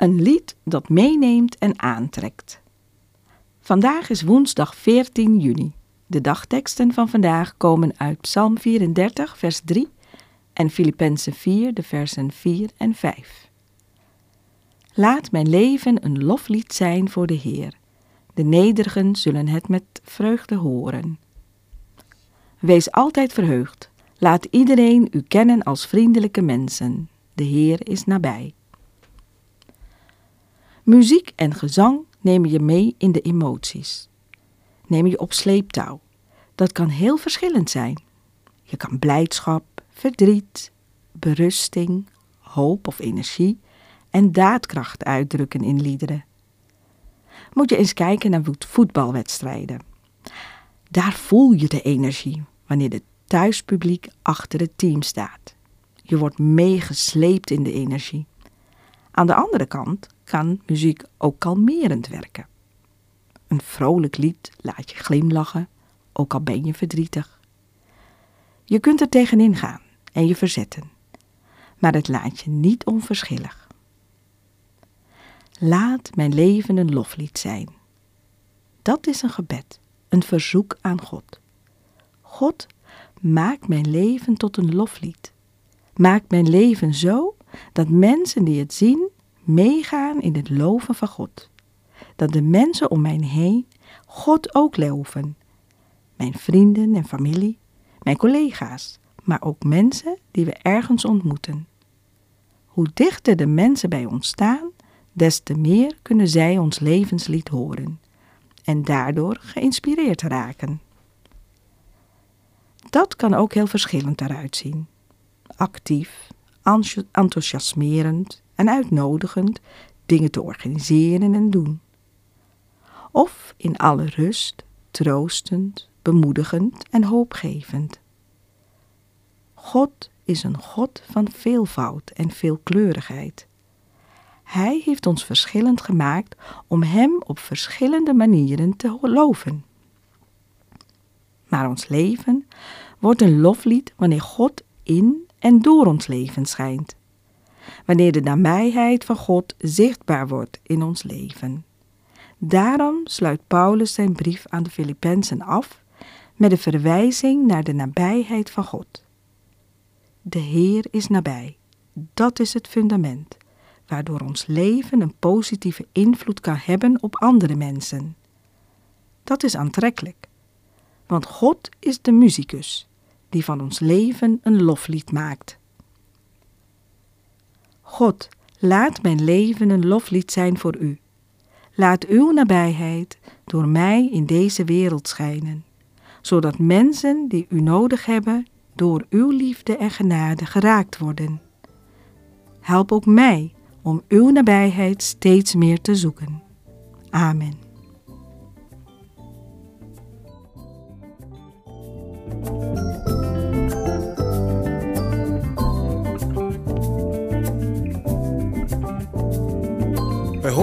Een lied dat meeneemt en aantrekt. Vandaag is woensdag 14 juni. De dagteksten van vandaag komen uit Psalm 34, vers 3 en Filippenzen 4, de versen 4 en 5. Laat mijn leven een loflied zijn voor de Heer. De nederigen zullen het met vreugde horen. Wees altijd verheugd. Laat iedereen u kennen als vriendelijke mensen. De Heer is nabij. Muziek en gezang nemen je mee in de emoties. Nemen je op sleeptouw. Dat kan heel verschillend zijn. Je kan blijdschap, verdriet, berusting, hoop of energie en daadkracht uitdrukken in liederen. Moet je eens kijken naar voetbalwedstrijden. Daar voel je de energie wanneer het thuispubliek achter het team staat. Je wordt meegesleept in de energie. Aan de andere kant kan muziek ook kalmerend werken. Een vrolijk lied laat je glimlachen, ook al ben je verdrietig. Je kunt er tegenin gaan en je verzetten, maar het laat je niet onverschillig. Laat mijn leven een loflied zijn. Dat is een gebed, een verzoek aan God. God, maak mijn leven tot een loflied. Maak mijn leven zo dat mensen die het zien meegaan in het loven van God. Dat de mensen om mij heen God ook loven. Mijn vrienden en familie, mijn collega's, maar ook mensen die we ergens ontmoeten. Hoe dichter de mensen bij ons staan, des te meer kunnen zij ons levenslied horen en daardoor geïnspireerd raken. Dat kan ook heel verschillend eruit zien. Actief, enthousiasmerend en uitnodigend dingen te organiseren en doen. Of in alle rust, troostend, bemoedigend en hoopgevend. God is een God van veelvoud en veelkleurigheid. Hij heeft ons verschillend gemaakt om Hem op verschillende manieren te loven. Maar ons leven wordt een loflied wanneer God in en door ons leven schijnt. Wanneer de nabijheid van God zichtbaar wordt in ons leven. Daarom sluit Paulus zijn brief aan de Filippenzen af met de verwijzing naar de nabijheid van God. De Heer is nabij. Dat is het fundament, waardoor ons leven een positieve invloed kan hebben op andere mensen. Dat is aantrekkelijk, want God is de muzikus die van ons leven een loflied maakt. God, laat mijn leven een loflied zijn voor U. Laat Uw nabijheid door mij in deze wereld schijnen, zodat mensen die U nodig hebben door Uw liefde en genade geraakt worden. Help ook mij om Uw nabijheid steeds meer te zoeken. Amen.